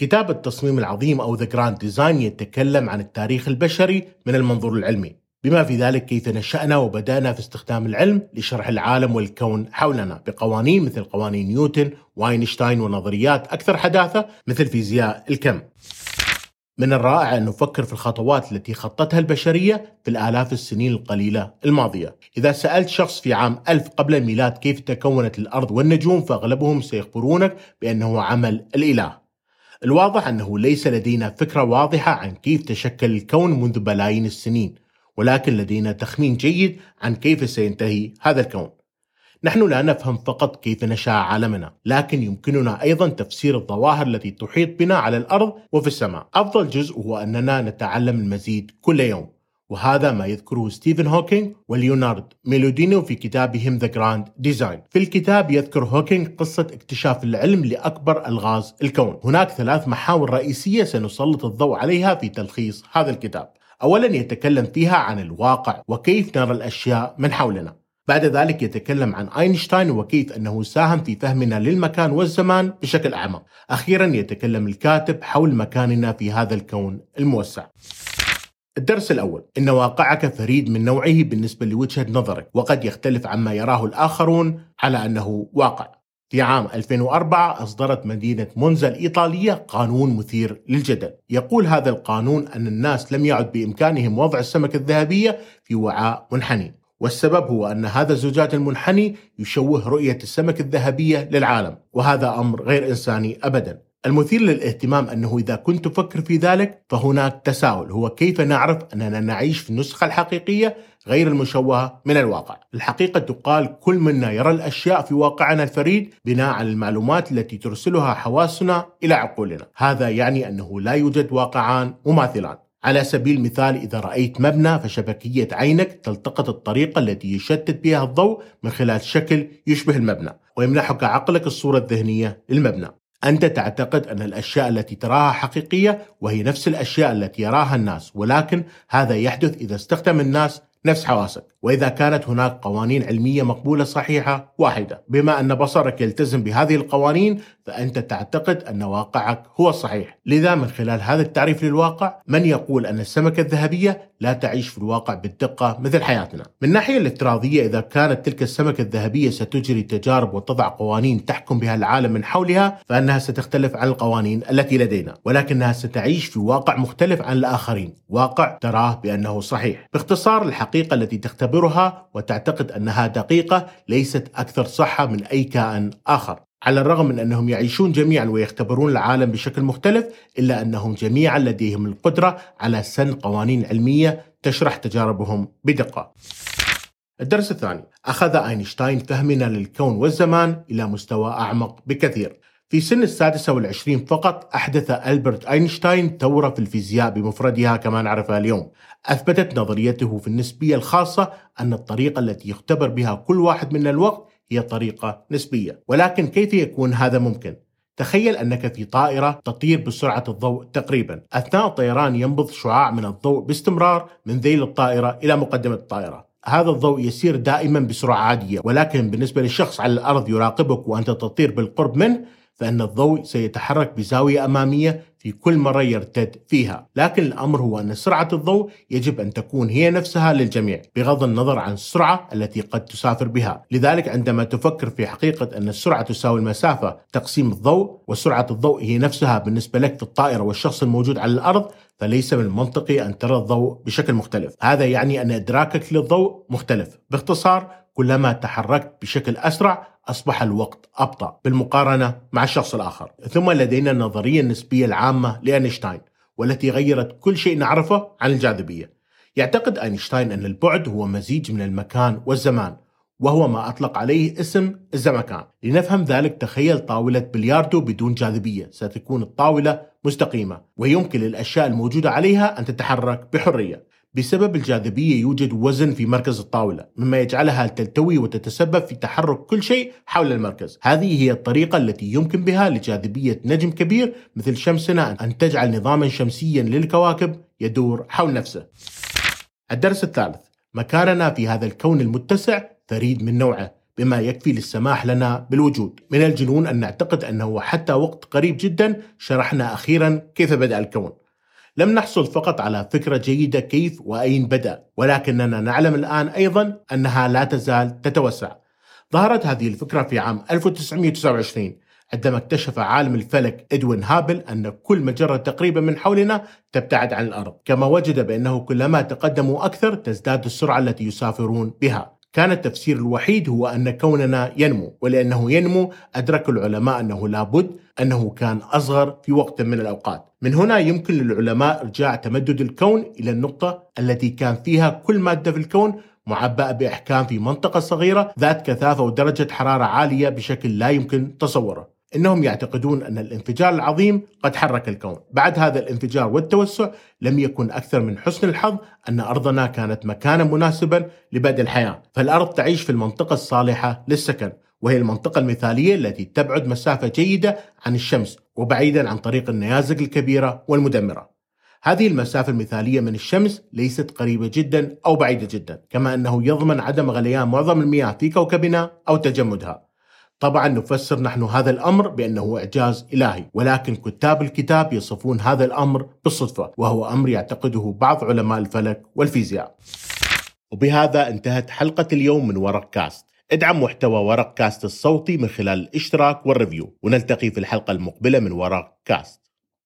كتاب التصميم العظيم أو The Grand Design يتكلم عن التاريخ البشري من المنظور العلمي. بما في ذلك كيف نشأنا وبدأنا في استخدام العلم لشرح العالم والكون حولنا بقوانين مثل قوانين نيوتن واينشتاين ونظريات أكثر حداثة مثل فيزياء الكم. من الرائع أن نفكر في الخطوات التي خطتها البشرية في الآلاف السنين القليلة الماضية. إذا سألت شخص في عام ألف قبل الميلاد كيف تكونت الأرض والنجوم فأغلبهم سيخبرونك بأنه عمل الإله. الواضح أنه ليس لدينا فكرة واضحة عن كيف تشكل الكون منذ بلايين السنين ولكن لدينا تخمين جيد عن كيف سينتهي هذا الكون نحن لا نفهم فقط كيف نشأ عالمنا، لكن يمكننا أيضا تفسير الظواهر التي تحيط بنا على الأرض وفي السماء. أفضل جزء هو أننا نتعلم المزيد كل يوم، وهذا ما يذكره ستيفن هوكينج وليونارد ميلودينو في كتابهم The Grand Design. في الكتاب يذكر هوكينج قصة اكتشاف العلم لأكبر ألغاز الكون. هناك ثلاث محاور رئيسية سنسلط الضوء عليها في تلخيص هذا الكتاب. أولا يتكلم فيها عن الواقع وكيف نرى الأشياء من حولنا. بعد ذلك يتكلم عن أينشتاين وكيف أنه ساهم في فهمنا للمكان والزمان بشكل أعمق أخيرا يتكلم الكاتب حول مكاننا في هذا الكون الموسع الدرس الأول إن واقعك فريد من نوعه بالنسبة لوجهة نظرك وقد يختلف عما يراه الآخرون على أنه واقع. في عام 2004 أصدرت مدينة مونزا الإيطالية قانون مثير للجدل. يقول هذا القانون أن الناس لم يعد بإمكانهم وضع السمكة الذهبية في وعاء منحني والسبب هو أن هذا الزجاج المنحني يشوه رؤية السمك الذهبية للعالم وهذا أمر غير إنساني أبدا. المثير للاهتمام أنه إذا كنت تفكر في ذلك فهناك تساؤل هو كيف نعرف أننا نعيش في النسخة الحقيقية غير المشوهة من الواقع؟ الحقيقة تقال كل منا يرى الأشياء في واقعنا الفريد بناء على المعلومات التي ترسلها حواسنا إلى عقولنا. هذا يعني أنه لا يوجد واقعان مماثلان. على سبيل المثال إذا رأيت مبنى فشبكية عينك تلتقط الطريقة التي يشتت بها الضوء من خلال شكل يشبه المبنى ويمنحك عقلك الصورة الذهنية للمبنى. أنت تعتقد أن الأشياء التي تراها حقيقية وهي نفس الأشياء التي يراها الناس ولكن هذا يحدث إذا استخدم الناس نفس حواسك. وإذا كانت هناك قوانين علمية مقبولة صحيحة واحدة بما أن بصرك يلتزم بهذه القوانين فأنت تعتقد أن واقعك هو الصحيح. لذا من خلال هذا التعريف للواقع من يقول أن السمكة الذهبية لا تعيش في الواقع بالدقة مثل حياتنا؟ من الناحية الافتراضية إذا كانت تلك السمكة الذهبية ستجري تجارب وتضع قوانين تحكم بها العالم من حولها فإنها ستختلف عن القوانين التي لدينا ولكنها ستعيش في واقع مختلف عن الآخرين. واقع تراه بأنه صحيح. باختصار الحقيقة التي تختبرها وتعتقد أنها دقيقة ليست أكثر صحة من أي كائن آخر على الرغم من أنهم يعيشون جميعا ويختبرون العالم بشكل مختلف إلا أنهم جميعا لديهم القدرة على سن قوانين علمية تشرح تجاربهم بدقة. الدرس الثاني أخذ أينشتاين فهمنا للكون والزمان إلى مستوى أعمق بكثير. في سن السادسة والعشرين فقط أحدث ألبرت أينشتاين ثورة في الفيزياء بمفردها كما نعرفها اليوم. أثبتت نظريته في النسبية الخاصة أن الطريقة التي يختبر بها كل واحد من الوقت هي طريقة نسبية. ولكن كيف يكون هذا ممكن؟ تخيل أنك في طائرة تطير بسرعة الضوء تقريبا. أثناء الطيران ينبض شعاع من الضوء باستمرار من ذيل الطائرة إلى مقدمة الطائرة. هذا الضوء يسير دائما بسرعة عادية ولكن بالنسبة للشخص على الأرض يراقبك وأنت تطير بالقرب منه فإن الضوء سيتحرك بزاوية أمامية في كل مرة يرتد فيها. لكن الأمر هو أن سرعة الضوء يجب أن تكون هي نفسها للجميع بغض النظر عن السرعة التي قد تسافر بها. لذلك عندما تفكر في حقيقة أن السرعة تساوي المسافة تقسيم الضوء وسرعة الضوء هي نفسها بالنسبة لك في الطائرة والشخص الموجود على الأرض فليس من المنطقي أن ترى الضوء بشكل مختلف. هذا يعني أن إدراكك للضوء مختلف. باختصار كلما تحركت بشكل أسرع أصبح الوقت أبطأ. بالمقارنة مع الشخص الآخر. ثم لدينا النظرية النسبية العامة لأينشتاين والتي غيرت كل شيء نعرفه عن الجاذبية. يعتقد أينشتاين أن البعد هو مزيج من المكان والزمان. وهو ما أطلق عليه اسم الزمكان. لنفهم ذلك تخيل طاولة بلياردو بدون جاذبية. ستكون الطاولة مستقيمة ويمكن للأشياء الموجودة عليها أن تتحرك بحرية. بسبب الجاذبية يوجد وزن في مركز الطاولة مما يجعلها تلتوي وتتسبب في تحرك كل شيء حول المركز. هذه هي الطريقة التي يمكن بها لجاذبية نجم كبير مثل شمسنا أن تجعل نظاما شمسيا للكواكب يدور حول نفسه. الدرس الثالث. مكاننا في هذا الكون المتسع فريد من نوعه بما يكفي للسماح لنا بالوجود. من الجنون أن نعتقد أنه حتى وقت قريب جدا شرحنا أخيرا كيف بدأ الكون. لم نحصل فقط على فكرة جيدة كيف وأين بدأ ولكننا نعلم الآن أيضا أنها لا تزال تتوسع. ظهرت هذه الفكرة في عام 1929 عندما اكتشف عالم الفلك إدوين هابل أن كل مجرة تقريبا من حولنا تبتعد عن الأرض، كما وجد بأنه كلما تقدموا أكثر تزداد السرعة التي يسافرون بها. كان التفسير الوحيد هو أن كوننا ينمو، ولأنه ينمو أدرك العلماء أنه لابد أنه كان أصغر في وقت من الأوقات. من هنا يمكن للعلماء إرجاع تمدد الكون إلى النقطة التي كان فيها كل مادة في الكون معبأة بإحكام في منطقة صغيرة ذات كثافة ودرجة حرارة عالية بشكل لا يمكن تصوره. إنهم يعتقدون أن الانفجار العظيم قد حرك الكون، بعد هذا الانفجار والتوسع لم يكن أكثر من حسن الحظ أن أرضنا كانت مكانا مناسبا لبدء الحياة، فالأرض تعيش في المنطقة الصالحة للسكن، وهي المنطقة المثالية التي تبعد مسافة جيدة عن الشمس وبعيدا عن طريق النيازك الكبيرة والمدمرة. هذه المسافة المثالية من الشمس ليست قريبة جدا أو بعيدة جدا، كما أنه يضمن عدم غليان معظم المياه في كوكبنا أو تجمدها. طبعا نفسر نحن هذا الأمر بأنه إعجاز إلهي، ولكن كتاب الكتاب يصفون هذا الأمر بالصدفة، وهو أمر يعتقده بعض علماء الفلك والفيزياء. وبهذا انتهت حلقة اليوم من ورق كاست. ادعم محتوى ورق كاست الصوتي من خلال الاشتراك وال review، ونلتقي في الحلقة المقبلة من ورق كاست.